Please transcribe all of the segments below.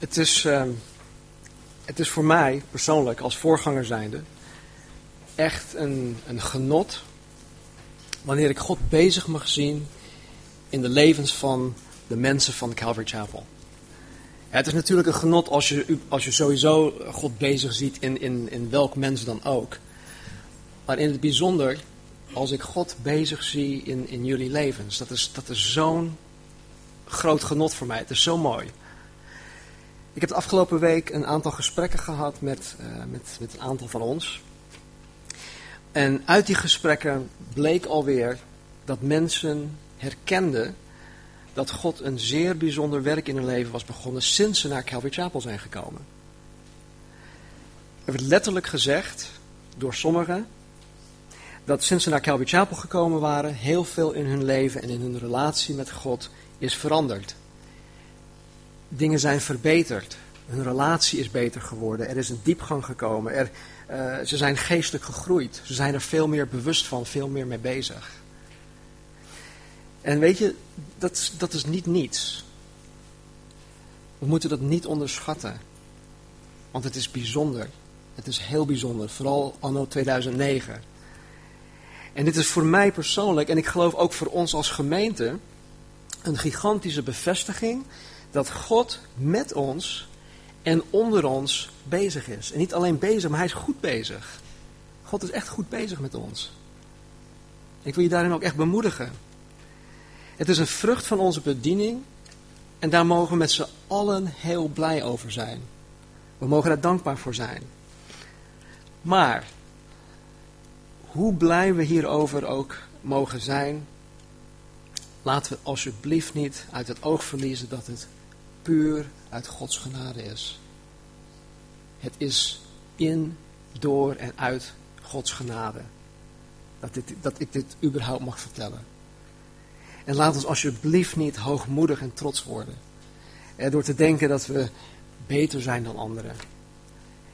Het is, ehm, het is voor mij persoonlijk, als voorganger zijnde, echt een, een genot wanneer ik God bezig mag zien in de levens van de mensen van Calvary Chapel. Het is natuurlijk een genot als je, als je sowieso God bezig ziet in, in, in welk mens dan ook. Maar in het bijzonder als ik God bezig zie in, in jullie levens. Dat is, dat is zo'n groot genot voor mij. Het is zo mooi. Ik heb de afgelopen week een aantal gesprekken gehad met, uh, met, met een aantal van ons. En uit die gesprekken bleek alweer dat mensen herkenden dat God een zeer bijzonder werk in hun leven was begonnen sinds ze naar Calvary Chapel zijn gekomen. Er werd letterlijk gezegd door sommigen dat sinds ze naar Calvary Chapel gekomen waren, heel veel in hun leven en in hun relatie met God is veranderd. Dingen zijn verbeterd. Hun relatie is beter geworden. Er is een diepgang gekomen. Er, uh, ze zijn geestelijk gegroeid. Ze zijn er veel meer bewust van, veel meer mee bezig. En weet je, dat, dat is niet niets. We moeten dat niet onderschatten. Want het is bijzonder. Het is heel bijzonder. Vooral anno 2009. En dit is voor mij persoonlijk, en ik geloof ook voor ons als gemeente, een gigantische bevestiging dat God met ons en onder ons bezig is. En niet alleen bezig, maar hij is goed bezig. God is echt goed bezig met ons. Ik wil je daarin ook echt bemoedigen. Het is een vrucht van onze bediening en daar mogen we met z'n allen heel blij over zijn. We mogen daar dankbaar voor zijn. Maar hoe blij we hierover ook mogen zijn, laten we alsjeblieft niet uit het oog verliezen dat het puur uit Gods genade is. Het is in, door en uit Gods genade dat, dit, dat ik dit überhaupt mag vertellen. En laat ons alsjeblieft niet hoogmoedig en trots worden. door te denken dat we beter zijn dan anderen.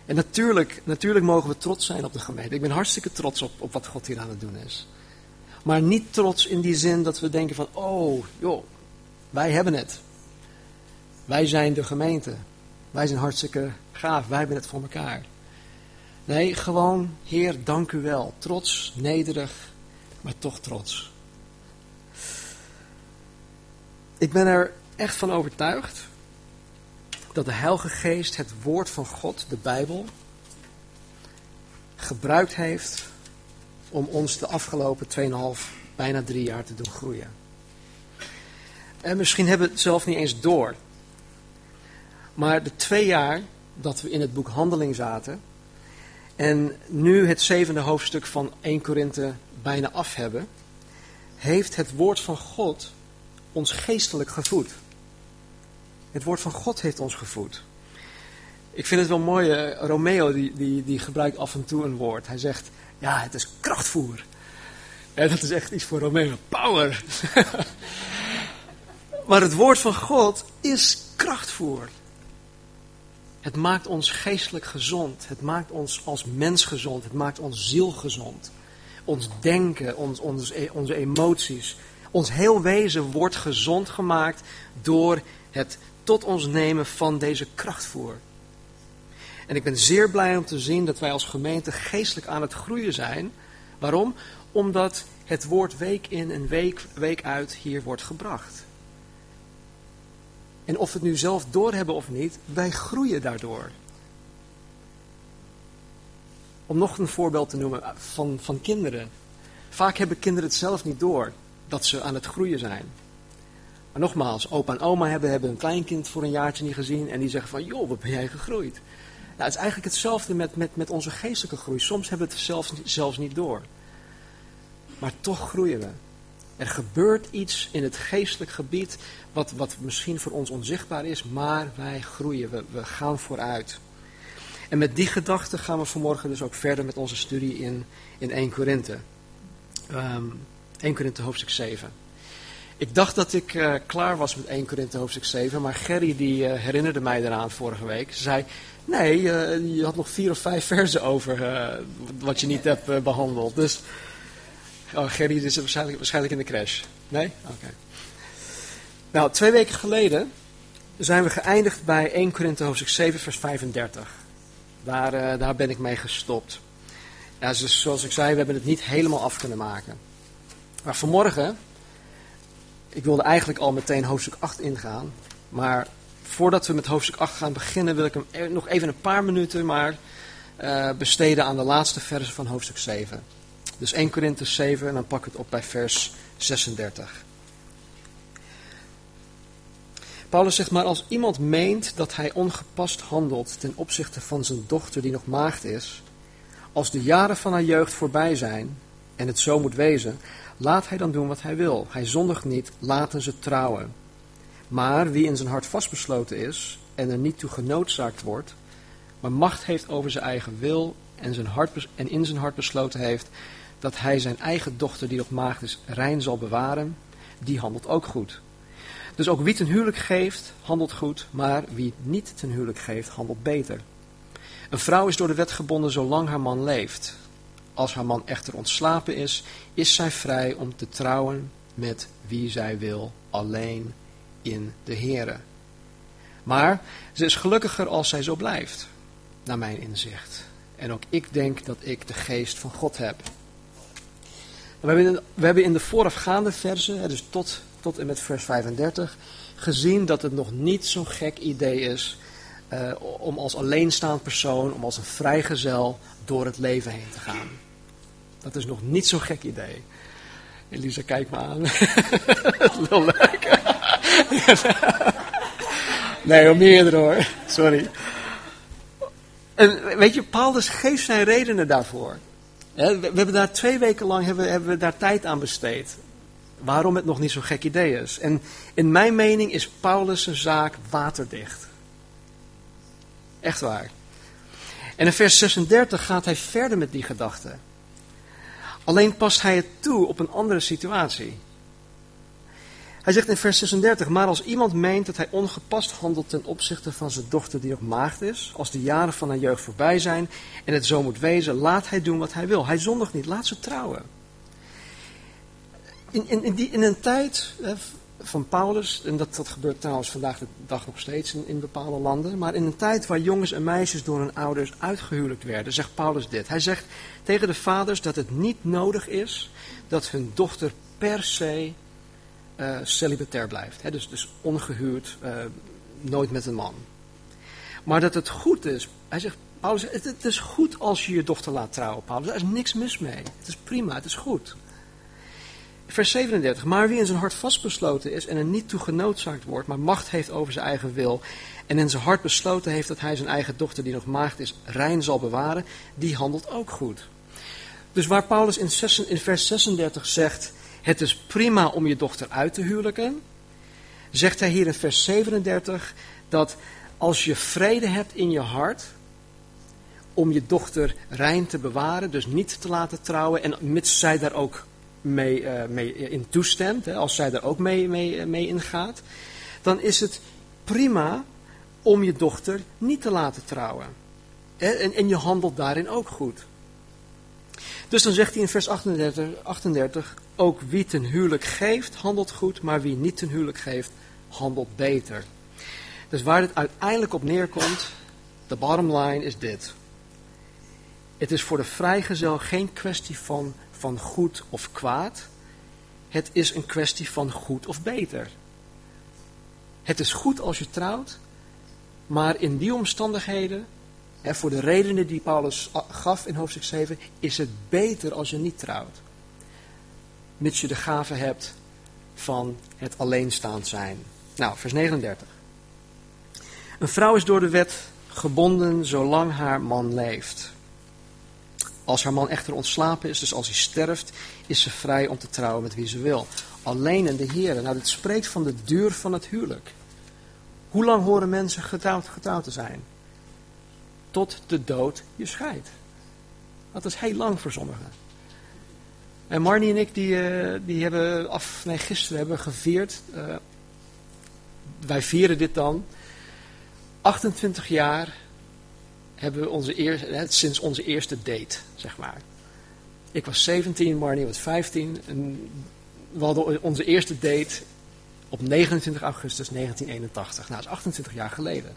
En natuurlijk, natuurlijk mogen we trots zijn op de gemeente. Ik ben hartstikke trots op, op wat God hier aan het doen is. Maar niet trots in die zin dat we denken van, oh, joh, wij hebben het. Wij zijn de gemeente. Wij zijn hartstikke gaaf. Wij hebben het voor elkaar. Nee, gewoon, Heer, dank u wel. Trots, nederig, maar toch trots. Ik ben er echt van overtuigd dat de Heilige Geest het woord van God, de Bijbel, gebruikt heeft om ons de afgelopen 2,5, bijna drie jaar te doen groeien. En misschien hebben we het zelf niet eens door. Maar de twee jaar dat we in het boek Handeling zaten en nu het zevende hoofdstuk van 1 Korinthe bijna af hebben, heeft het woord van God ons geestelijk gevoed. Het woord van God heeft ons gevoed. Ik vind het wel mooi, uh, Romeo die, die, die gebruikt af en toe een woord. Hij zegt, ja, het is krachtvoer. Dat is echt iets voor Romeo, power. maar het woord van God is krachtvoer. Het maakt ons geestelijk gezond. Het maakt ons als mens gezond. Het maakt ons ziel gezond. Ons denken, ons, ons, onze emoties. Ons heel wezen wordt gezond gemaakt door het tot ons nemen van deze krachtvoer. En ik ben zeer blij om te zien dat wij als gemeente geestelijk aan het groeien zijn. Waarom? Omdat het woord week in en week, week uit hier wordt gebracht. En of we het nu zelf doorhebben of niet, wij groeien daardoor. Om nog een voorbeeld te noemen van, van kinderen. Vaak hebben kinderen het zelf niet door dat ze aan het groeien zijn. Maar nogmaals, opa en oma hebben, hebben een kleinkind voor een jaartje niet gezien en die zeggen van, joh, wat ben jij gegroeid? Nou, het is eigenlijk hetzelfde met, met, met onze geestelijke groei. Soms hebben we het zelfs, zelfs niet door. Maar toch groeien we. Er gebeurt iets in het geestelijk gebied wat, wat misschien voor ons onzichtbaar is, maar wij groeien, we, we gaan vooruit. En met die gedachte gaan we vanmorgen dus ook verder met onze studie in, in 1 Korinthe. Um, 1 Korinthe hoofdstuk 7. Ik dacht dat ik uh, klaar was met 1 Korinthe hoofdstuk 7, maar Gerry die uh, herinnerde mij eraan vorige week. Ze zei, nee, uh, je had nog vier of vijf versen over wat je niet hebt behandeld. Dus, oh, Gerry is waarschijnlijk, waarschijnlijk in de crash. Nee? Oké. Nou, twee weken geleden zijn we geëindigd bij 1 Korinthe hoofdstuk 7 vers 35. Daar, uh, daar ben ik mee gestopt. Ja, dus zoals ik zei, we hebben het niet helemaal af kunnen maken. Maar vanmorgen, ik wilde eigenlijk al meteen hoofdstuk 8 ingaan. Maar voordat we met hoofdstuk 8 gaan beginnen, wil ik hem nog even een paar minuten maar uh, besteden aan de laatste versen van hoofdstuk 7. Dus 1 Korinthe 7 en dan pak ik het op bij vers 36. Paulus zegt maar als iemand meent dat hij ongepast handelt ten opzichte van zijn dochter die nog maagd is, als de jaren van haar jeugd voorbij zijn en het zo moet wezen, laat hij dan doen wat hij wil. Hij zondigt niet, laten ze trouwen. Maar wie in zijn hart vastbesloten is en er niet toe genoodzaakt wordt, maar macht heeft over zijn eigen wil en, zijn hart, en in zijn hart besloten heeft dat hij zijn eigen dochter die nog maagd is rein zal bewaren, die handelt ook goed. Dus ook wie ten huwelijk geeft, handelt goed, maar wie niet ten huwelijk geeft, handelt beter. Een vrouw is door de wet gebonden zolang haar man leeft. Als haar man echter ontslapen is, is zij vrij om te trouwen met wie zij wil, alleen in de Here. Maar ze is gelukkiger als zij zo blijft, naar mijn inzicht. En ook ik denk dat ik de geest van God heb. We hebben in we hebben in de voorafgaande versen, dus tot, tot en met vers 35, gezien dat het nog niet zo'n gek idee is uh, om als alleenstaand persoon, om als een vrijgezel door het leven heen te gaan. Dat is nog niet zo'n gek idee. Elisa, kijk me aan. Leuk. nee, om meerdere hoor. Sorry. En weet je, Paulus geeft zijn redenen daarvoor. We hebben daar twee weken lang hebben, we daar tijd aan besteed. Waarom het nog niet zo'n gek idee is. En in mijn mening is Paulus' zaak waterdicht. Echt waar. En in vers 36 gaat hij verder met die gedachte. Alleen past hij het toe op een andere situatie. Hij zegt in vers 36, maar als iemand meent dat hij ongepast handelt ten opzichte van zijn dochter die nog maagd is, als de jaren van haar jeugd voorbij zijn en het zo moet wezen, laat hij doen wat hij wil. Hij zondigt niet, laat ze trouwen. In, in, in, die, in een tijd van Paulus, en dat, dat gebeurt trouwens vandaag de dag nog steeds in, in bepaalde landen, maar in een tijd waar jongens en meisjes door hun ouders uitgehuwelijkt werden, zegt Paulus dit. Hij zegt tegen de vaders dat het niet nodig is dat hun dochter per se uh, celibatair blijft. Hè? Dus, dus ongehuwd, uh, nooit met een man. Maar dat het goed is, hij zegt, Paulus, het, het is goed als je je dochter laat trouwen, Paulus. Daar is niks mis mee. Het is prima, het is goed. Vers 37. Maar wie in zijn hart vastbesloten is en er niet toe genoodzaakt wordt, maar macht heeft over zijn eigen wil en in zijn hart besloten heeft dat hij zijn eigen dochter die nog maagd is rein zal bewaren, die handelt ook goed. Dus waar Paulus in vers 36 zegt, het is prima om je dochter uit te huwelijken, zegt hij hier in vers 37 dat als je vrede hebt in je hart om je dochter rein te bewaren, dus niet te laten trouwen en mits zij daar ook mee, uh, mee in toestemt, hè, als zij er ook mee, mee, eh, mee ingaat, dan is het prima om je dochter niet te laten trouwen. En, en je handelt daarin ook goed. Dus dan zegt hij in vers 38, 38, ook wie ten huwelijk geeft, handelt goed, maar wie niet ten huwelijk geeft, handelt beter. Dus waar het uiteindelijk op neerkomt, de bottom line is dit. Het is voor de vrijgezel geen kwestie van van goed of kwaad. Het is een kwestie van goed of beter. Het is goed als je trouwt, maar in die omstandigheden, en voor de redenen die Paulus gaf in hoofdstuk 7, is het beter als je niet trouwt. Mits je de gave hebt van het alleenstaand zijn. Nou, vers 39. Een vrouw is door de wet gebonden zolang haar man leeft. Als haar man echter ontslapen is, dus als hij sterft, is ze vrij om te trouwen met wie ze wil. Alleen in de Heer. Nou, dit spreekt van de duur van het huwelijk. Hoe lang horen mensen getrouwd, getrouwd te zijn? Tot de dood je scheidt. Dat is heel lang voor sommigen. En Marnie en ik, die, uh, die hebben af, nee, gisteren hebben gevierd. Uh, wij vieren dit dan. 28 jaar hebben we onze eerste, sinds onze eerste date, zeg maar. Ik was 17, Marnie was 15. En we hadden onze eerste date Op 29 augustus 1981. Nou, dat is 28 jaar geleden.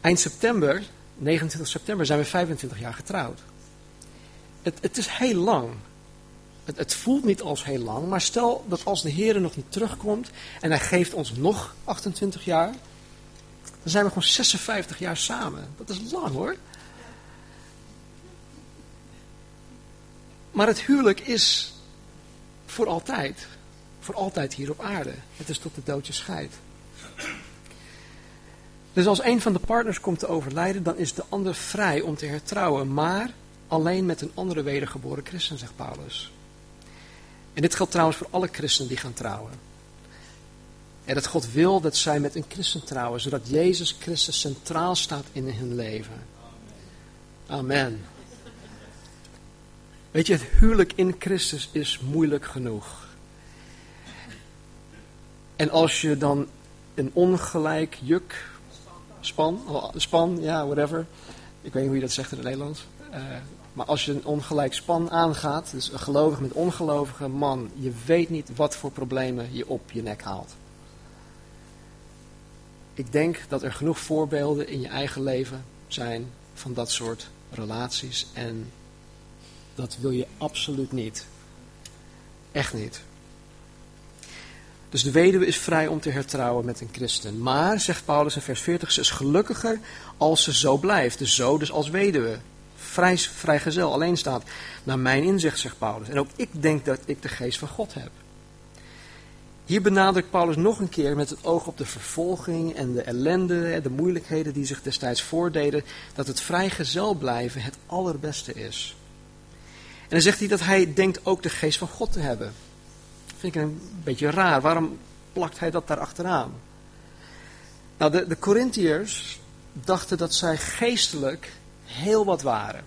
Eind september, 29 september, zijn we 25 jaar getrouwd. Het, het is heel lang. Het, het, voelt niet als heel lang, maar stel dat als de Heer nog niet terugkomt en hij geeft ons nog 28 jaar, dan zijn we gewoon 56 jaar samen. Dat is lang hoor. Maar het huwelijk is voor altijd. Voor altijd hier op aarde. Het is tot de dood je scheidt. Dus als een van de partners komt te overlijden, dan is de ander vrij om te hertrouwen. Maar alleen met een andere wedergeboren christen, zegt Paulus. En dit geldt trouwens voor alle christenen die gaan trouwen. En dat God wil dat zij met een christen trouwen, zodat Jezus Christus centraal staat in hun leven. Amen. Weet je, het huwelijk in Christus is moeilijk genoeg. En als je dan een ongelijk juk, span, oh, span, ja, whatever. Ik weet niet hoe je dat zegt in het Nederlands. Uh, maar als je een ongelijk span aangaat, dus een gelovige met ongelovige man, je weet niet wat voor problemen je op je nek haalt. Ik denk dat er genoeg voorbeelden in je eigen leven zijn van dat soort relaties. En dat wil je absoluut niet. Echt niet. Dus de weduwe is vrij om te hertrouwen met een christen. Maar, zegt Paulus in vers 40, ze is gelukkiger als ze zo blijft. Dus zo, dus als weduwe. Vrij, vrijgezel, alleen staat. Naar mijn inzicht, zegt Paulus. En ook ik denk dat ik de geest van God heb. Hier benadrukt Paulus nog een keer met het oog op de vervolging en de ellende, de moeilijkheden die zich destijds voordeden, dat het vrijgezel blijven het allerbeste is. En dan zegt hij dat hij denkt ook de geest van God te hebben. Dat vind ik een beetje raar. Waarom plakt hij dat daar achteraan? Nou, de, de Corinthiërs dachten dat zij geestelijk heel wat waren.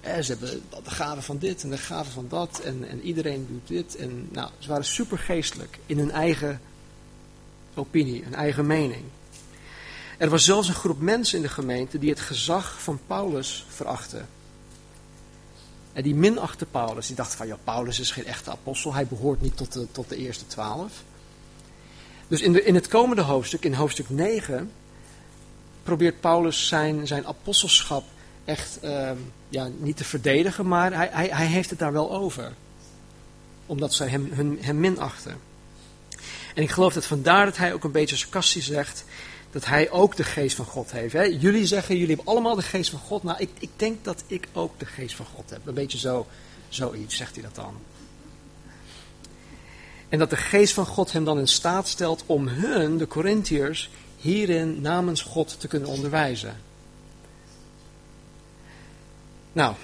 Eh, ze hebben de gave van dit en de gave van dat en, en iedereen doet dit. En, nou, ze waren super geestelijk in hun eigen opinie, hun eigen mening. Er was zelfs een groep mensen in de gemeente die het gezag van Paulus verachten. En die minachte Paulus. Die dacht van, ja, Paulus is geen echte apostel. Hij behoort niet tot de, tot de eerste twaalf. Dus in, de, in het komende hoofdstuk, in hoofdstuk 9, probeert Paulus zijn, zijn apostelschap echt uh, ja, niet te verdedigen, maar hij, hij, hij heeft het daar wel over. Omdat zij hem, hun, hem minachten. En ik geloof dat vandaar dat hij ook een beetje sarcastisch zegt dat hij ook de geest van God heeft. Hè? Jullie zeggen, jullie hebben allemaal de geest van God. Nou, ik, ik denk dat ik ook de geest van God heb. Een beetje zo, zoiets, zegt hij dat dan. En dat de geest van God hem dan in staat stelt om hun, de Corinthiërs, hierin namens God te kunnen onderwijzen. Nou,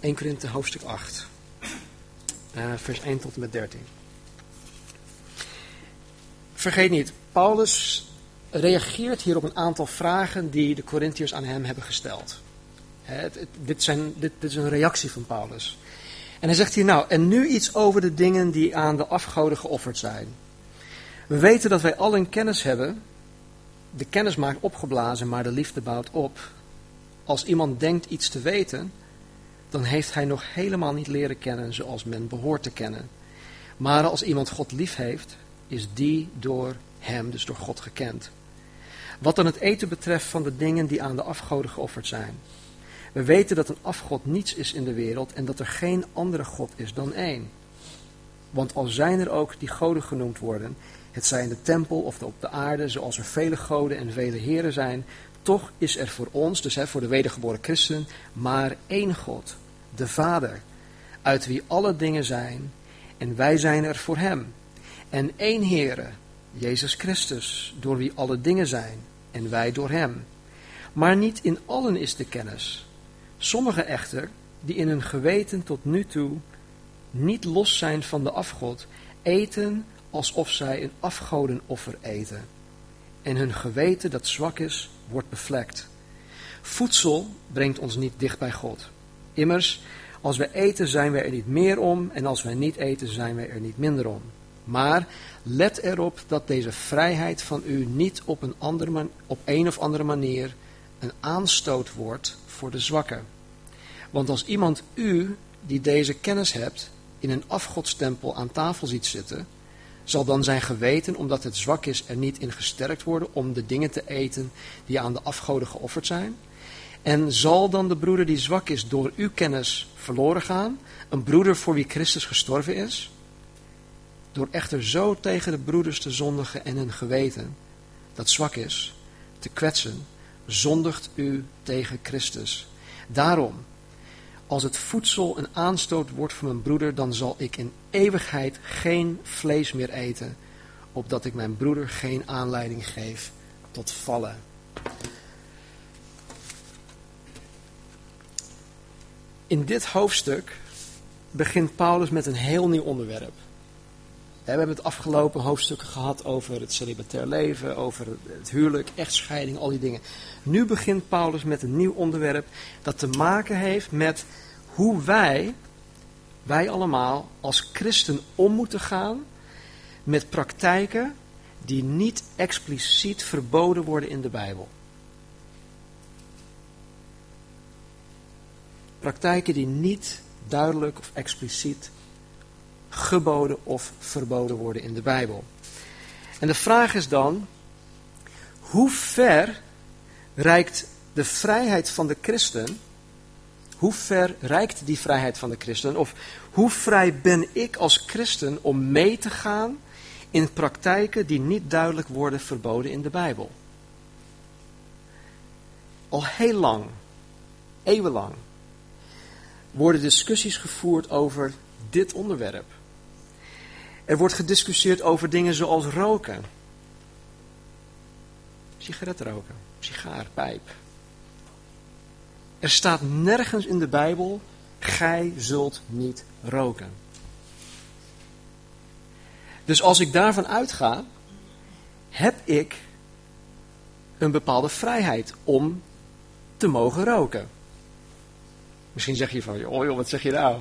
1 Korinthe hoofdstuk 8, uh, vers 1 tot en met 13. Vergeet niet, Paulus reageert hier op een aantal vragen die de Corinthiërs aan hem hebben gesteld. dit, zijn, dit, is een reactie van Paulus. En hij zegt hier nou, en nu iets over de dingen die aan de afgoden geofferd zijn. We weten dat wij allen kennis hebben. De kennis maakt opgeblazen, maar de liefde bouwt op. Als iemand denkt iets te weten, dan heeft hij nog helemaal niet leren kennen zoals men behoort te kennen. Maar als iemand God lief heeft, is die door hem, dus door God, gekend. Wat dan het eten betreft van de dingen die aan de afgoden geofferd zijn. We weten dat een afgod niets is in de wereld en dat er geen andere God is dan één. Want al zijn er ook die goden genoemd worden, het zij in de tempel of op de aarde, zoals er vele goden en vele heren zijn, toch is er voor ons, dus hè, voor de wedergeboren christen, maar één God, de Vader, uit wie alle dingen zijn, en wij zijn er voor Hem. En één Heere, Jezus Christus, door wie alle dingen zijn, en wij door Hem. Maar niet in allen is de kennis. Sommigen echter, die in hun geweten tot nu toe niet los zijn van de afgod, eten alsof zij een afgodenoffer eten. En hun geweten dat zwak is, wordt bevlekt. Voedsel brengt ons niet dicht bij God. Immers, als wij eten zijn wij er niet meer om en als wij niet eten zijn wij er niet minder om. Maar let erop dat deze vrijheid van u niet op een, andere op een of andere manier een aanstoot wordt voor de zwakken. Want als iemand u, die deze kennis hebt, in een afgodstempel aan tafel ziet zitten, zal dan zijn geweten, omdat het zwak is, er niet in gesterkt worden om de dingen te eten die aan de afgoden geofferd zijn? En zal dan de broeder die zwak is door uw kennis verloren gaan, een broeder voor wie Christus gestorven is? Door echter zo tegen de broeders te zondigen en hun geweten, dat zwak is, te kwetsen, zondigt u tegen Christus. Daarom, als het voedsel een aanstoot wordt voor mijn broeder, dan zal ik in eeuwigheid geen vlees meer eten, opdat ik mijn broeder geen aanleiding geef tot vallen. In dit hoofdstuk begint Paulus met een heel nieuw onderwerp. We hebben het afgelopen hoofdstukken gehad over het celibatair leven, over het huwelijk, echtscheiding, al die dingen. Nu begint Paulus met een nieuw onderwerp dat te maken heeft met hoe wij, wij allemaal als christen om moeten gaan met praktijken die niet expliciet verboden worden in de Bijbel. Praktijken die niet duidelijk of expliciet geboden of verboden worden in de Bijbel. En de vraag is dan, hoe ver reikt de vrijheid van de christen, hoe ver reikt die vrijheid van de christen, of hoe vrij ben ik als christen om mee te gaan in praktijken die niet duidelijk worden verboden in de Bijbel? Al heel lang, eeuwenlang, worden discussies gevoerd over dit onderwerp. Er wordt gediscussieerd over dingen zoals roken. Sigaret roken, sigaar, pijp. Er staat nergens in de Bijbel, gij zult niet roken. Dus als ik daarvan uitga, heb ik een bepaalde vrijheid om te mogen roken. Misschien zeg je van, oh joh, wat zeg je nou?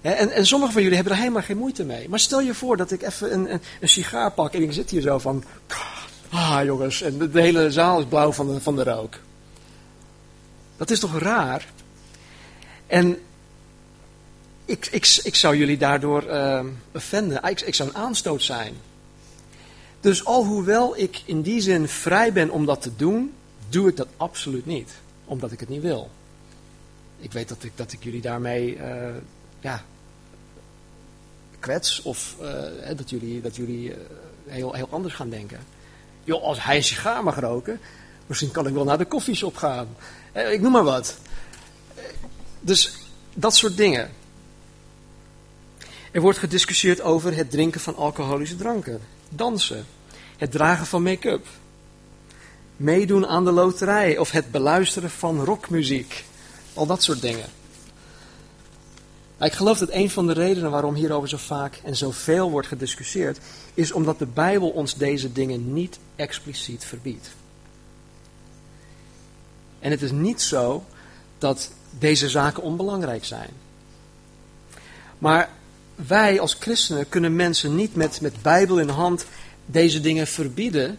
En, en sommigen van jullie hebben er helemaal geen moeite mee. Maar stel je voor dat ik even een, een, een sigaar pak en ik zit hier zo van... Ah jongens, en de, hele zaal is blauw van de, van de rook. Dat is toch raar? En ik, ik, ik zou jullie daardoor uh. Ik, ik zou een aanstoot zijn. Dus alhoewel ik in die zin vrij ben om dat te doen, doe ik dat absoluut niet. Omdat ik het niet wil. Ik weet dat ik, dat ik jullie daarmee uh, ja, kwets of uh, dat jullie, dat jullie uh, heel, heel anders gaan denken. Joh, als hij een sigaar mag roken, misschien kan ik wel naar de koffieshop gaan. Uh, ik noem maar wat. Dus dat soort dingen. Er wordt gediscussieerd over het drinken van alcoholische dranken, dansen, het dragen van make-up, meedoen aan de loterij of het beluisteren van rockmuziek. Al dat soort dingen. Ik geloof dat een van de redenen waarom hierover zo vaak en zoveel wordt gediscussieerd, is omdat de Bijbel ons deze dingen niet expliciet verbiedt. En het is niet zo dat deze zaken onbelangrijk zijn. Maar wij als christenen kunnen mensen niet met, met Bijbel in hand deze dingen verbieden,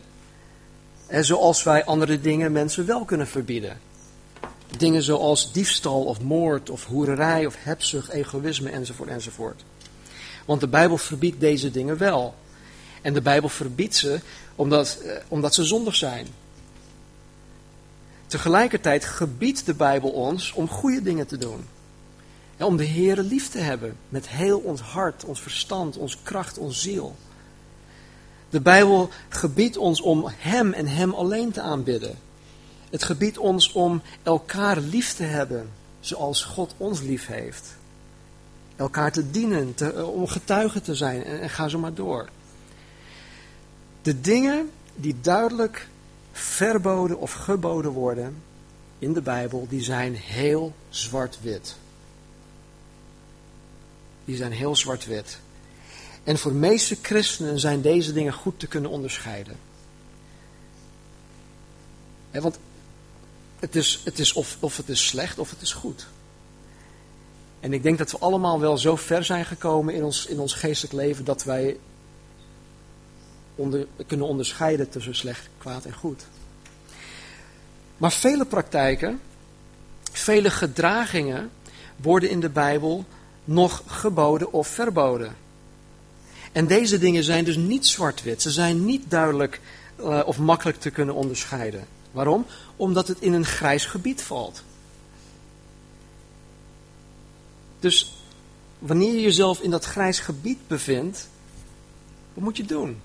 zoals wij andere dingen mensen wel kunnen verbieden. Dingen zoals diefstal of moord of hoererij of hebzucht, egoïsme enzovoort enzovoort. Want de Bijbel verbiedt deze dingen wel. En de Bijbel verbiedt ze omdat, eh, omdat ze zondig zijn. Tegelijkertijd gebiedt de Bijbel ons om goede dingen te doen. En om de Heere lief te hebben met heel ons hart, ons verstand, ons kracht, ons ziel. De Bijbel gebiedt ons om Hem en Hem alleen te aanbidden. Het gebiedt ons om elkaar lief te hebben, zoals God ons lief heeft. Elkaar te dienen, te, eh, om getuige te zijn en, en ga zo maar door. De dingen die duidelijk verboden of geboden worden in de Bijbel, die zijn heel zwart-wit. Die zijn heel zwart-wit. En voor de meeste christenen zijn deze dingen goed te kunnen onderscheiden. want het is, het is of, of het is slecht of het is goed. En ik denk dat we allemaal wel zo ver zijn gekomen in ons, in ons geestelijk leven dat wij onder, kunnen onderscheiden tussen slecht, kwaad en goed. Maar vele praktijken, vele gedragingen worden in de Bijbel nog geboden of verboden. En deze dingen zijn dus niet zwart-wit. Ze zijn niet duidelijk uh, of makkelijk te kunnen onderscheiden. Waarom? Omdat het in een grijs gebied valt. Dus wanneer je jezelf in dat grijs gebied bevindt, wat moet je doen?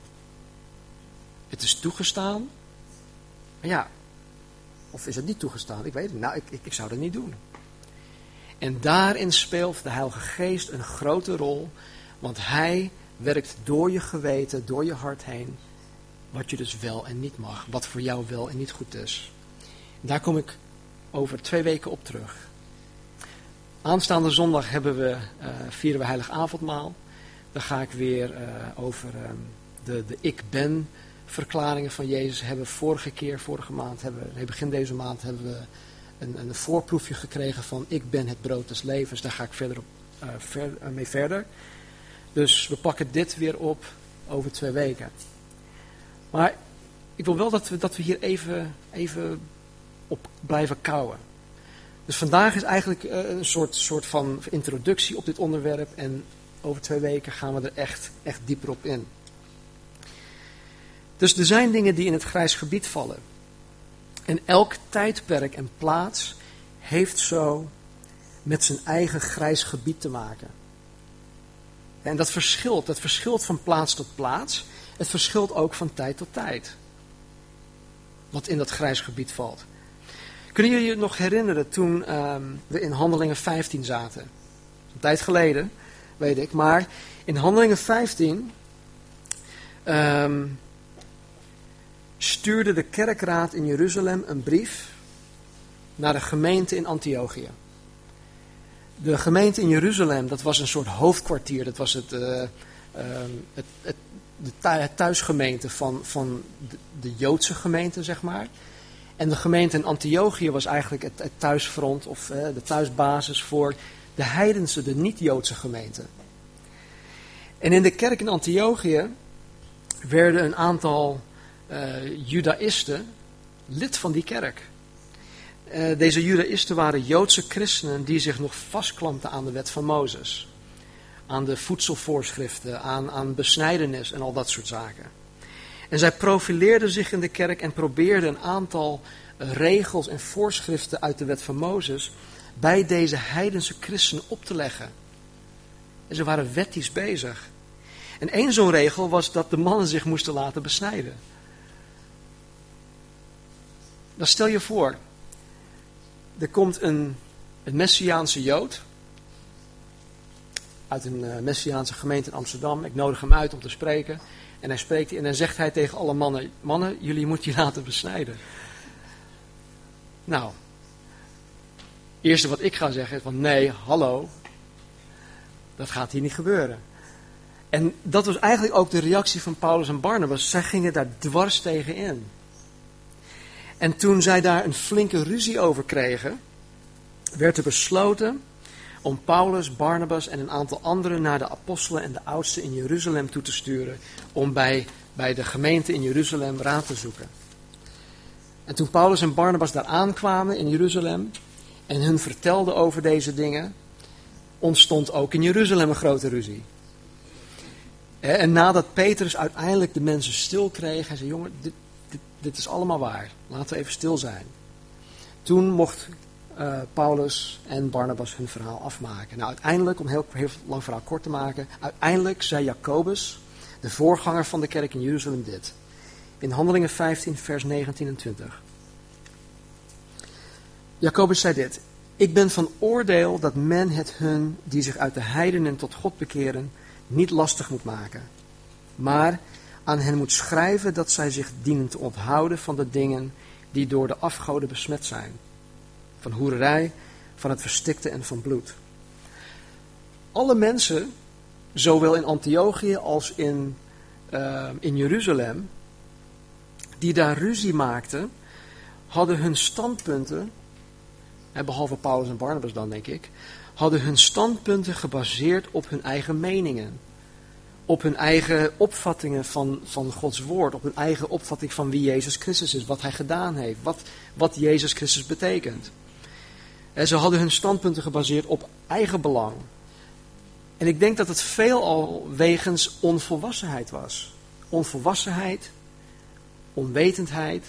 Het is toegestaan. Ja, of is het niet toegestaan? Ik weet het. Nou, ik, ik, ik zou dat niet doen. En daarin speelt de Heilige Geest een grote rol, want Hij werkt door je geweten, door je hart heen, wat je dus wel en niet mag, wat voor jou wel en niet goed is. Daar kom ik over twee weken op terug. Aanstaande zondag hebben we, uh, vieren we Heilig Avondmaal. Dan ga ik weer uh, over uh, de, de ik ben verklaringen van Jezus. Hebben vorige keer, vorige maand, hebben, nee, begin deze maand hebben we een, een voorproefje gekregen van ik ben het brood des levens. Daar ga ik verder op, ver, mee verder. Dus we pakken dit weer op over twee weken. Maar ik wil wel dat we, dat we hier even, even op blijven kouwen. Dus vandaag is eigenlijk eh, een soort, soort van introductie op dit onderwerp. En over twee weken gaan we er echt, echt dieper op in. Dus er zijn dingen die in het grijs gebied vallen. En elk tijdperk en plaats heeft zo met zijn eigen grijs gebied te maken. En dat verschilt. Dat verschilt van plaats tot plaats. Het verschilt ook van tijd tot tijd. Wat in dat grijs gebied valt. Kunnen jullie je nog herinneren toen um, we in Handelingen 15 zaten? Een tijd geleden, weet ik. Maar in Handelingen 15 um, stuurde de kerkraad in Jeruzalem een brief naar de gemeente in Antiochië. De gemeente in Jeruzalem, dat was een soort hoofdkwartier. Dat was het, uh, het, het, de thuisgemeente van, van de, Joodse gemeente, zeg maar. En de gemeente in Antiochië was eigenlijk het, thuisfront of uh, de thuisbasis voor de heidense, de niet-Joodse gemeente. En in de kerk in Antiochië werden een aantal uh, Judaïsten lid van die kerk. Uh, deze Judaïsten waren Joodse christenen die zich nog vastklampten aan de wet van Mozes. Aan de voedselvoorschriften, aan, aan besnijdenis en al dat soort zaken. En zij profileerden zich in de kerk en probeerden een aantal uh, regels en voorschriften uit de wet van Mozes bij deze heidense christenen op te leggen. En ze waren wettisch bezig. En één zo'n regel was dat de mannen zich moesten laten besnijden. Dan stel je voor, er komt een, een Messiaanse Jood uit een uh, Messiaanse gemeente in Amsterdam. Ik nodig hem uit om te spreken. En hij spreekt en dan zegt hij tegen alle mannen: Mannen, jullie moeten je laten besnijden. Nou, het eerste wat ik ga zeggen is: van nee, hallo, dat gaat hier niet gebeuren. En dat was eigenlijk ook de reactie van Paulus en Barnabas. Zij gingen daar dwars tegen in. En toen zij daar een flinke ruzie over kregen, werd er besloten om Paulus, Barnabas en een aantal anderen naar de apostelen en de oudsten in Jeruzalem toe te sturen om bij, bij de gemeente in Jeruzalem raad te zoeken. En toen Paulus en Barnabas daar aankwamen in Jeruzalem en hun vertelden over deze dingen, ontstond ook in Jeruzalem een grote ruzie. En nadat Petrus uiteindelijk de mensen stil kreeg, hij zei: Jongen, dit, dit is allemaal waar. Laten we even stil zijn. Toen mocht uh, Paulus en Barnabas hun verhaal afmaken. Nou, uiteindelijk, om heel, heel lang verhaal kort te maken, uiteindelijk zei Jacobus, de voorganger van de kerk in Jeruzalem, dit. In Handelingen 15, vers 19 en 20. Jacobus zei dit. Ik ben van oordeel dat men het hun, die zich uit de heidenen tot God bekeren, niet lastig moet maken. Maar aan hen moet schrijven dat zij zich dienen te onthouden van de dingen die door de afgoden besmet zijn. Van hoererij, van het verstikte en van bloed. Alle mensen, zowel in Antiochië als in, uh, in Jeruzalem, die daar ruzie maakten, hadden hun standpunten, behalve Paulus en Barnabas dan denk ik, hadden hun standpunten gebaseerd op hun eigen meningen op hun eigen opvattingen van, van Gods woord, op hun eigen opvatting van wie Jezus Christus is, wat hij gedaan heeft, wat, wat Jezus Christus betekent. En ze hadden hun standpunten gebaseerd op eigen belang, En ik denk dat het veelal wegens onvolwassenheid was. Onvolwassenheid, onwetendheid.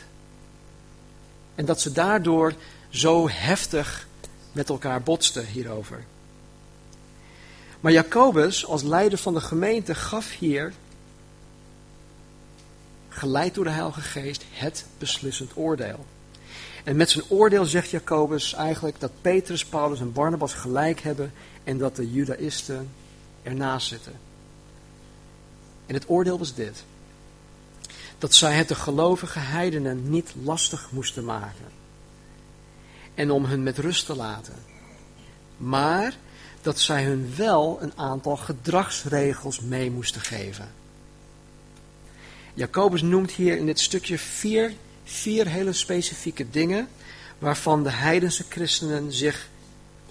En dat ze daardoor zo heftig met elkaar botsten hierover. Maar Jacobus, als leider van de gemeente, gaf hier, geleid door de Heilige Geest, het beslissend oordeel. En met zijn oordeel zegt Jacobus eigenlijk dat Petrus, Paulus en Barnabas gelijk hebben en dat de Judaïsten ernaast zitten. En het oordeel was dit. Dat zij het de gelovige heidenen niet lastig moesten maken. En om hun met rust te laten. Maar dat zij hun wel een aantal gedragsregels mee moesten geven. Jacobus noemt hier in dit stukje vier, vier hele specifieke dingen waarvan de heidense christenen zich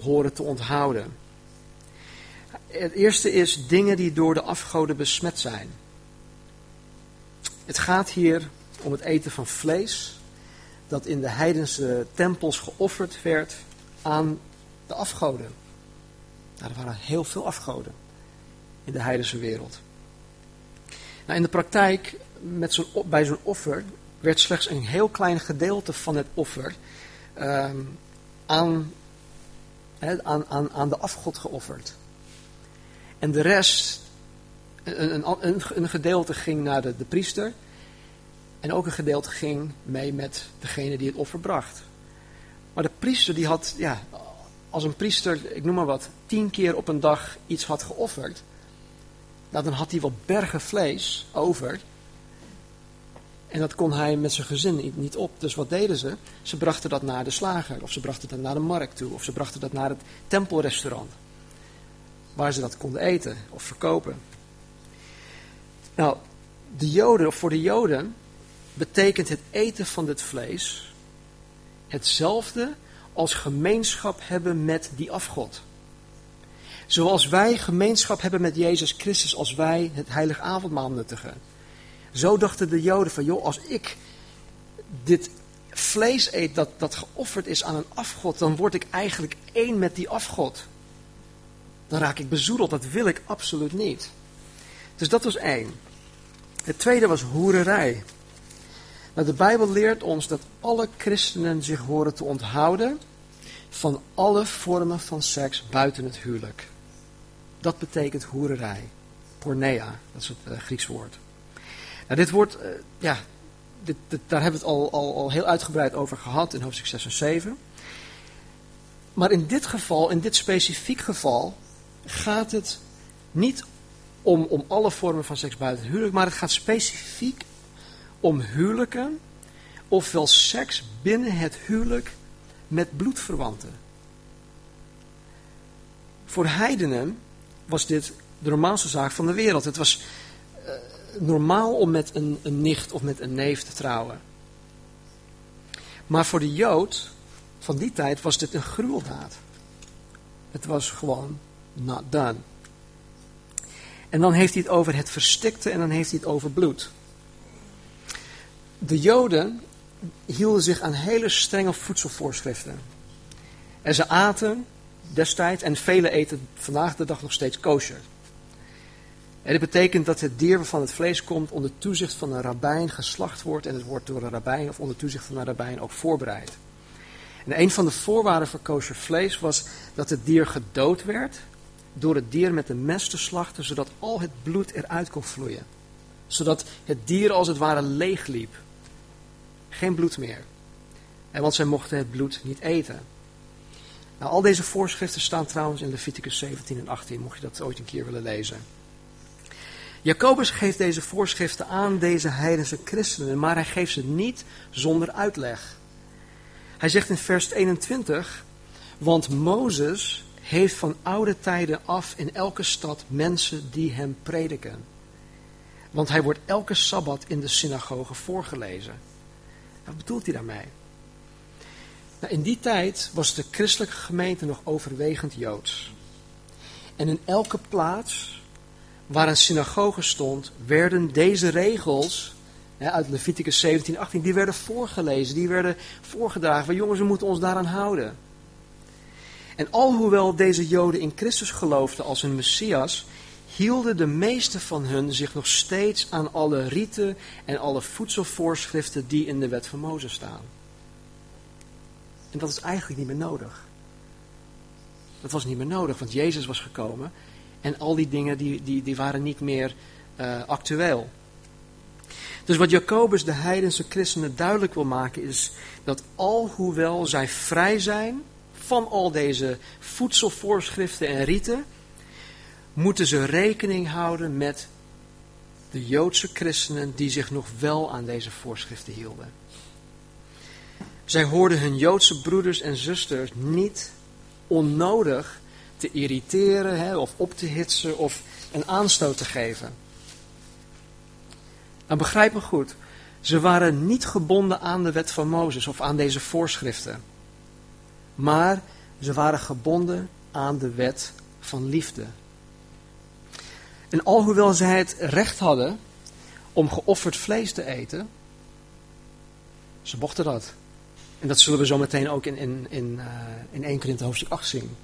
horen te onthouden. Het eerste is dingen die door de afgoden besmet zijn. Het gaat hier om het eten van vlees dat in de heidense tempels geofferd werd aan de afgoden. Nou, er waren heel veel afgoden in de heidense wereld. Nou, in de praktijk, met zo'n, bij zo'n offer, werd slechts een heel klein gedeelte van het offer ehm, aan, aan, aan, de afgod geofferd. En de rest, een, een, een, gedeelte ging naar de, de priester. En ook een gedeelte ging mee met degene die het offer bracht. Maar de priester die had, ja, als een priester, ik noem maar wat, tien keer op een dag iets had geofferd. Nou, dan had hij wel bergen vlees over. En dat kon hij met zijn gezin niet op. Dus wat deden ze? Ze brachten dat naar de slager, of ze brachten dat naar de markt toe, of ze brachten dat naar het tempelrestaurant waar ze dat konden eten of verkopen. Nou, de Joden, voor de Joden betekent het eten van dit vlees hetzelfde als gemeenschap hebben met die afgod. Zoals wij gemeenschap hebben met Jezus Christus als wij het heilig avondmaal nuttigen. Zo dachten de Joden van, joh, als ik dit vlees eet dat, dat geofferd is aan een afgod, dan word ik eigenlijk één met die afgod dan raak ik bezoedeld. Dat wil ik absoluut niet. Dus dat was één. Het tweede was hoererij. Nou, de Bijbel leert ons dat alle christenen zich horen te onthouden van alle vormen van seks buiten het huwelijk. Dat betekent hoererij. Pornea, dat is het uh, Grieks woord. Nou, dit woord, uh, ja, dit, daar hebben we het al, al, al heel uitgebreid over gehad in hoofdstuk 6 en 7. Maar in dit geval, in dit specifiek geval, gaat het niet om, om alle vormen van seks buiten het huwelijk, maar het gaat specifiek om huwelijken, ofwel seks binnen het huwelijk met bloedverwanten. Voor heidenen was dit de normaalste zaak van de wereld. Het was normaal om met een, een nicht of met een neef te trouwen. Maar voor de Jood van die tijd was dit een gruweldaad. Het was gewoon not done. En dan heeft hij het over het verstikte en dan heeft hij het over bloed. De Joden hielden zich aan hele strenge voedselvoorschriften. En ze aten destijds, en velen eten vandaag de dag nog steeds kosher. En dat betekent dat het dier waarvan het vlees komt onder toezicht van een rabbijn geslacht wordt en het wordt door een rabbijn of onder toezicht van een rabbijn ook voorbereid. En een van de voorwaarden voor kosher vlees was dat het dier gedood werd door het dier met een mes te slachten, zodat al het bloed eruit kon vloeien. Zodat het dier als het ware leeg liep. Geen bloed meer. En want zij mochten het bloed niet eten. Nou, al deze voorschriften staan trouwens in Leviticus 17 en 18, mocht je dat ooit een keer willen lezen. Jacobus geeft deze voorschriften aan deze heidense christenen, maar hij geeft ze niet zonder uitleg. Hij zegt in vers 21, want Mozes heeft van oude tijden af in elke stad mensen die hem prediken. Want hij wordt elke sabbat in de synagoge voorgelezen. Wat bedoelt hij daarmee? Nou, in die tijd was de christelijke gemeente nog overwegend joods. En in elke plaats waar een synagoge stond, werden deze regels hè, uit Leviticus 17, 18, die werden voorgelezen, die werden voorgedragen. Van jongens, we moeten ons daaraan houden. En alhoewel deze Joden in Christus geloofden als hun Messias, hielden de meeste van hun zich nog steeds aan alle rieten en alle voedselvoorschriften die in de wet van Mozes staan. En dat is eigenlijk niet meer nodig. Dat was niet meer nodig, want Jezus was gekomen en al die dingen die, die, die waren niet meer uh, actueel. Dus wat Jacobus de heidense christenen duidelijk wil maken is dat alhoewel zij vrij zijn van al deze voedselvoorschriften en rieten, moeten ze rekening houden met de Joodse christenen die zich nog wel aan deze voorschriften hielden. Zij hoorden hun Joodse broeders en zusters niet onnodig te irriteren hè, of op te hitsen of een aanstoot te geven. En begrijp me goed, ze waren niet gebonden aan de wet van Mozes of aan deze voorschriften. Maar ze waren gebonden aan de wet van liefde. En alhoewel zij het recht hadden om geofferd vlees te eten, ze mochten dat. En dat zullen we zo meteen ook in, in, in, uh, in 1 Korinthe hoofdstuk 8 zien.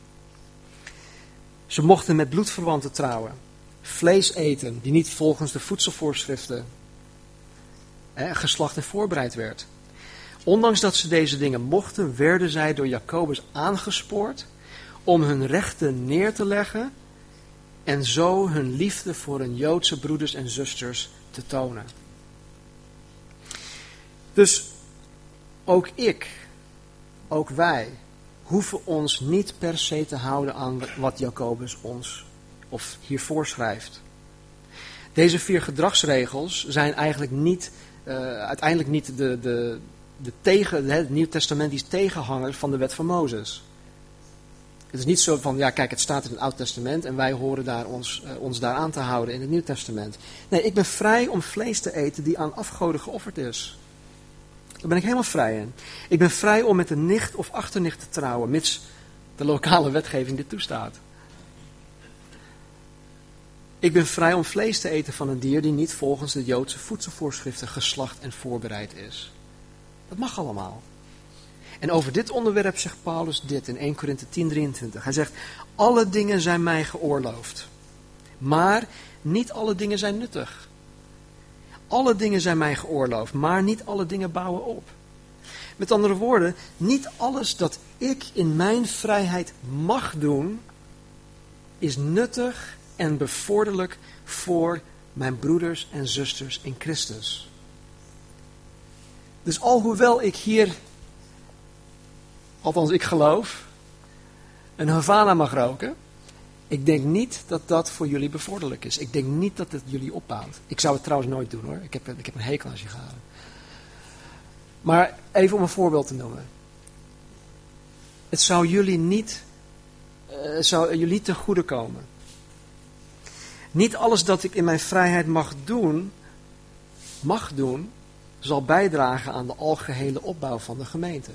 Ze mochten met bloedverwanten trouwen. Vlees eten die niet volgens de voedselvoorschriften eh, geslacht en voorbereid werd. Ondanks dat ze deze dingen mochten, werden zij door Jacobus aangespoord om hun rechten neer te leggen en zo hun liefde voor hun Joodse broeders en zusters te tonen. Dus ook ik, ook wij, hoeven ons niet per se te houden aan wat Jacobus ons of hier voorschrijft. Deze vier gedragsregels zijn eigenlijk niet, uh, uiteindelijk niet de, de, de tegen, het Nieuw Testament is tegenhanger van de wet van Mozes. Het is niet zo van, ja kijk, het staat in het Oud Testament en wij horen daar ons, uh, ons daaraan te houden in het Nieuw Testament. Nee, ik ben vrij om vlees te eten die aan afgoden geofferd is. Daar ben ik helemaal vrij in. Ik ben vrij om met een nicht of achternicht te trouwen, mits de lokale wetgeving dit toestaat. Ik ben vrij om vlees te eten van een dier die niet volgens de Joodse voedselvoorschriften geslacht en voorbereid is. Dat mag allemaal. En over dit onderwerp zegt Paulus dit in 1 Korinthe 10:23. Hij zegt: Alle dingen zijn mij geoorloofd, maar niet alle dingen zijn nuttig. Alle dingen zijn mij geoorloofd, maar niet alle dingen bouwen op. Met andere woorden, niet alles dat ik in mijn vrijheid mag doen, is nuttig en bevorderlijk voor mijn broeders en zusters in Christus. Dus alhoewel ik hier, althans ik geloof, een Havana mag roken, ik denk niet dat dat voor jullie bevorderlijk is. Ik denk niet dat het jullie opbouwt. Ik zou het trouwens nooit doen hoor. Ik heb, ik heb een hekel aan sigaren. Maar even om een voorbeeld te noemen. Het zou jullie niet, uh, zou jullie ten goede komen. Niet alles dat ik in mijn vrijheid mag doen, mag doen, zal bijdragen aan de algehele opbouw van de gemeente.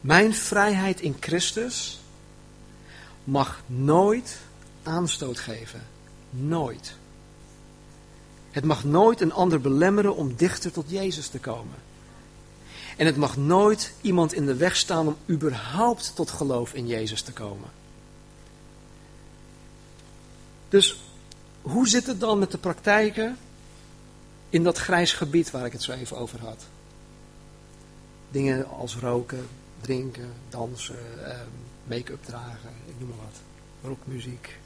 Mijn vrijheid in Christus mag nooit aanstoot geven. Nooit. Het mag nooit een ander belemmeren om dichter tot Jezus te komen. En het mag nooit iemand in de weg staan om überhaupt tot geloof in Jezus te komen. Dus hoe zit het dan met de praktijken in dat grijs gebied waar ik het zo even over had? Dingen als roken, drinken, dansen, ehm, make-up dragen, ik noem maar wat. Rockmuziek.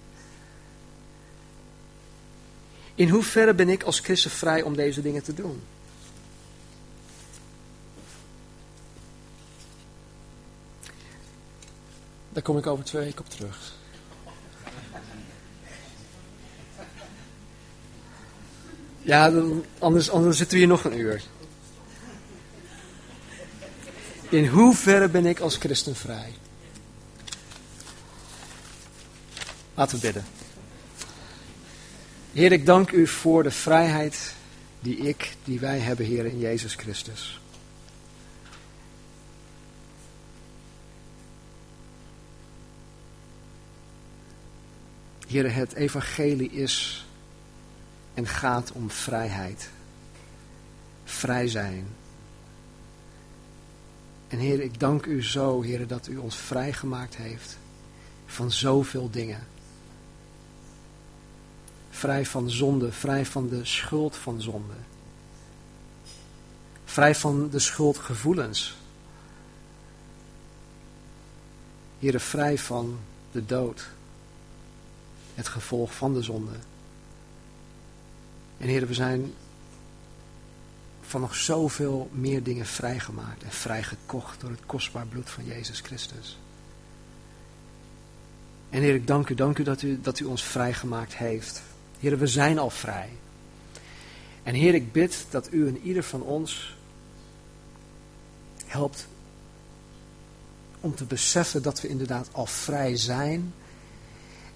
In hoeverre ben ik als christen vrij om deze dingen te doen? Daar kom ik over twee weken op terug. Ja, anders, anders zitten we hier nog een uur. In hoeverre ben ik als christen vrij? Laten we bidden. Heer, ik dank u voor de vrijheid die ik, die wij hebben, Heer, in Jezus Christus. Heer, het evangelie is en gaat om vrijheid. Vrij zijn. En Heer, ik dank u zo, Heer, dat u ons vrijgemaakt heeft van zoveel dingen. Vrij van zonde, vrij van de schuld van zonde. Vrij van de schuldgevoelens. Heer, vrij van de dood. Het gevolg van de zonde. En Heer, we zijn van nog zoveel meer dingen vrijgemaakt en vrijgekocht door het kostbaar bloed van Jezus Christus. En Heer, ik dank u, dank u dat u, dat u ons vrijgemaakt heeft. Heer, we zijn al vrij. En Heer, ik bid dat u en ieder van ons helpt om te beseffen dat we inderdaad al vrij zijn.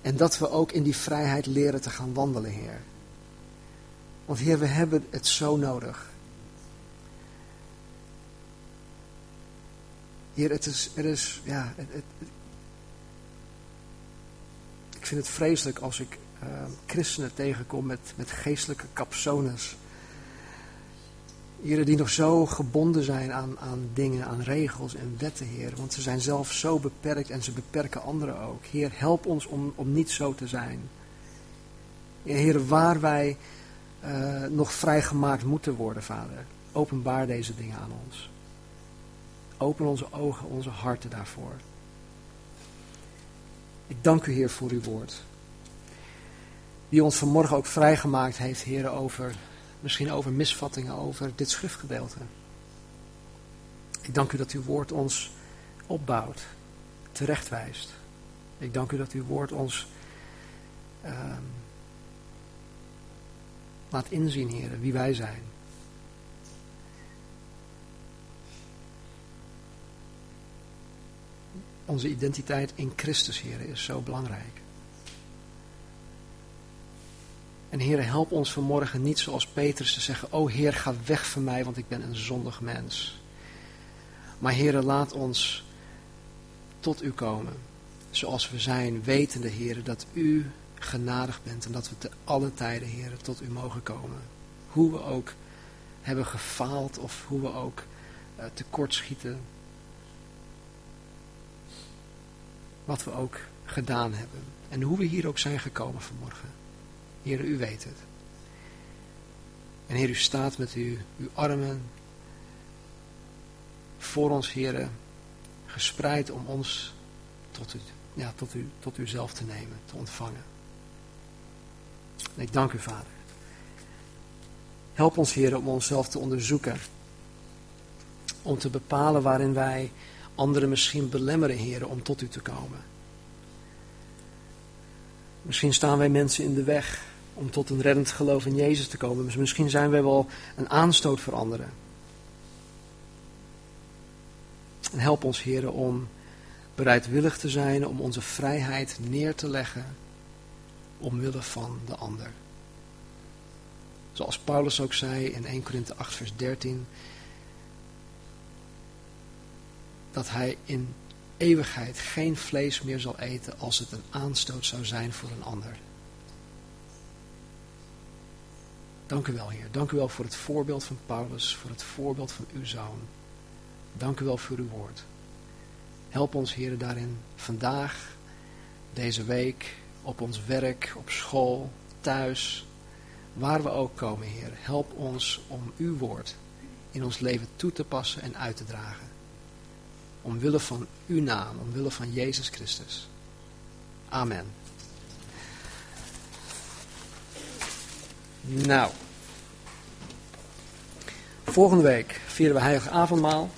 En dat we ook in die vrijheid leren te gaan wandelen, Heer. Want Heer, we hebben het zo nodig. Heer, het is, er is, ja, het, het, ik vind het vreselijk als ik uh, christenen tegenkom met, met geestelijke capsones. Heren die nog zo gebonden zijn aan, aan dingen, aan regels en wetten, Heer. Want ze zijn zelf zo beperkt en ze beperken anderen ook. Heer, help ons om, om niet zo te zijn. Heer, waar wij uh, nog vrijgemaakt moeten worden, Vader. Openbaar deze dingen aan ons. Open onze ogen, onze harten daarvoor. Ik dank u, Heer, voor uw woord. Die ons vanmorgen ook vrijgemaakt heeft, Heer, over, misschien over misvattingen over dit schriftgedeelte. Ik dank u dat uw woord ons opbouwt, terechtwijst. Ik dank u dat uw woord ons uh, laat inzien, Heer, wie wij zijn. Onze identiteit in Christus, Heer, is zo belangrijk. En Heer, help ons vanmorgen niet zoals Petrus te zeggen, o Heer, ga weg van mij, want ik ben een zondig mens. Maar Heer, laat ons tot u komen, zoals we zijn, wetende, Heer, dat u genadig bent en dat we te alle tijden, Heer, tot u mogen komen. Hoe we ook hebben gefaald of hoe we ook uh, tekortschieten, wat we ook gedaan hebben. En hoe we hier ook zijn gekomen vanmorgen. Heer, u weet het. En Heer, u staat met uw, uw armen voor ons, Heer, gespreid om ons tot u, ja, tot, u, tot uzelf te nemen, te ontvangen. En ik dank u, Vader. Help ons, Heer, om onszelf te onderzoeken. Om te bepalen waarin wij anderen misschien belemmeren, heren, om tot u te komen. Misschien staan wij mensen in de weg om tot een reddend geloof in Jezus te komen. Dus misschien zijn wij wel een aanstoot voor anderen. En help ons, heren, om bereidwillig te zijn om onze vrijheid neer te leggen omwille van de ander. Zoals Paulus ook zei in 1 Korinthe 8 vers 13, dat hij in eeuwigheid geen vlees meer zal eten als het een aanstoot zou zijn voor een ander. Dank u wel, Heer. Dank u wel voor het voorbeeld van Paulus, voor het voorbeeld van uw zoon. Dank u wel voor uw woord. Help ons, Heer, daarin vandaag, deze week, op ons werk, op school, thuis, waar we ook komen, Heer. Help ons om uw woord in ons leven toe te passen en uit te dragen. Omwille van uw naam, omwille van Jezus Christus. Amen. Nou, volgende week vieren we Heilige Avondmaal.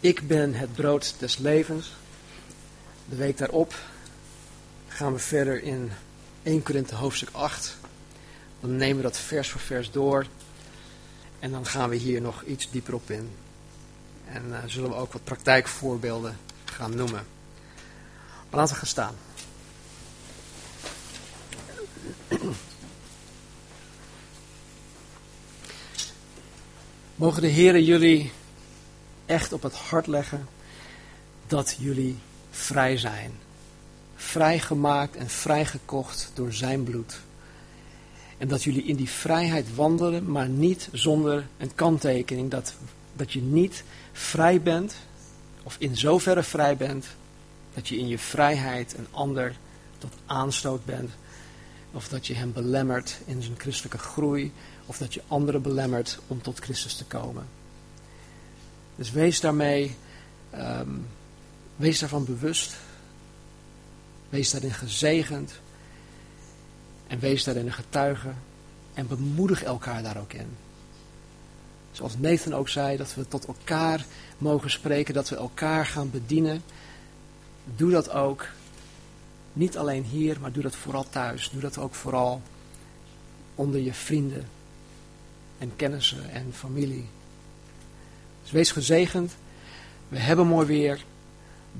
Ik ben het brood des levens. De week daarop gaan we verder in 1 Korinthe hoofdstuk 8. Dan nemen we dat vers voor vers door. En dan gaan we hier nog iets dieper op in. En uh, zullen we ook wat praktijkvoorbeelden gaan noemen. Maar laten we gaan staan. Mogen de Heeren jullie echt op het hart leggen dat jullie vrij zijn. Vrijgemaakt en vrijgekocht door zijn bloed. En dat jullie in die vrijheid wandelen, maar niet zonder een kanttekening dat dat je niet vrij bent, of in zoverre vrij bent, dat je in je vrijheid een ander tot aanstoot bent, of dat je hem belemmert in zijn christelijke groei, of dat je anderen belemmert om tot Christus te komen. Dus wees daarmee, ehm, wees daarvan bewust, wees daarin gezegend en wees daarin een getuige en bemoedig elkaar daar ook in. Zoals Nathan ook zei, dat we tot elkaar mogen spreken, dat we elkaar gaan bedienen. Doe dat ook. Niet alleen hier, maar doe dat vooral thuis. Doe dat ook vooral onder je vrienden en kennissen en familie. Dus wees gezegend. We hebben mooi weer.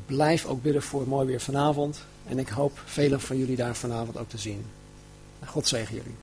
Blijf ook bidden voor mooi weer vanavond. En ik hoop velen van jullie daar vanavond ook te zien. God zegen jullie.